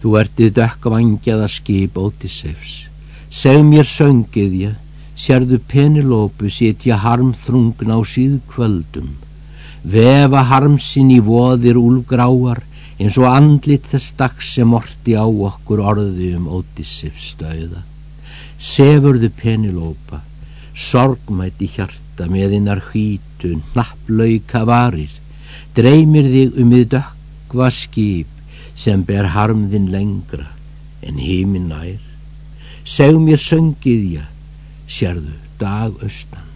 Þú ertið dökkvangjaða skip Ótisefs. Seg mér söngið ég, sérðu Penelópu sitja harmþrungna á síðkvöldum. Vefa harmsinn í voðir úlgráar eins og andlit þess dags sem orti á okkur orði um Ótisefs stöða. Sefurðu Penelópa, sorgmætti hjarta með innar hýtu, nafnlauka varir, dreymir þig um þið dökkva skip sem ber harmðin lengra en heiminn nær. Seg mér söngið ég sérðu dag austan